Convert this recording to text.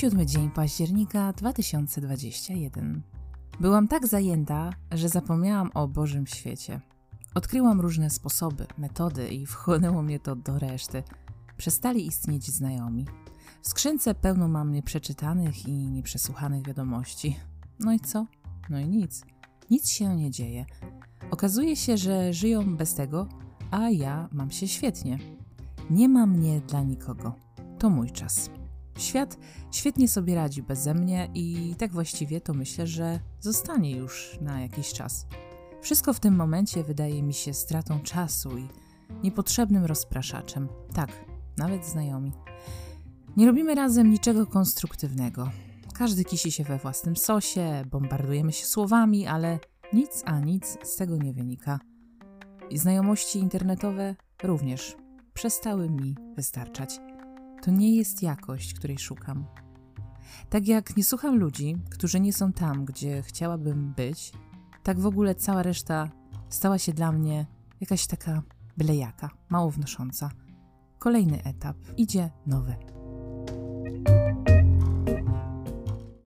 Siódmy dzień października 2021. Byłam tak zajęta, że zapomniałam o Bożym świecie. Odkryłam różne sposoby, metody i wchłonęło mnie to do reszty. Przestali istnieć znajomi. W skrzynce pełno mam nieprzeczytanych i nieprzesłuchanych wiadomości. No i co? No i nic. Nic się nie dzieje. Okazuje się, że żyją bez tego, a ja mam się świetnie. Nie ma mnie dla nikogo. To mój czas. Świat świetnie sobie radzi beze mnie i tak właściwie to myślę, że zostanie już na jakiś czas. Wszystko w tym momencie wydaje mi się stratą czasu i niepotrzebnym rozpraszaczem. Tak, nawet znajomi. Nie robimy razem niczego konstruktywnego. Każdy kisi się we własnym sosie, bombardujemy się słowami, ale nic a nic z tego nie wynika. I znajomości internetowe również przestały mi wystarczać. To nie jest jakość, której szukam. Tak jak nie słucham ludzi, którzy nie są tam, gdzie chciałabym być, tak w ogóle cała reszta stała się dla mnie jakaś taka bylejaka, mało wnosząca. Kolejny etap, idzie nowy.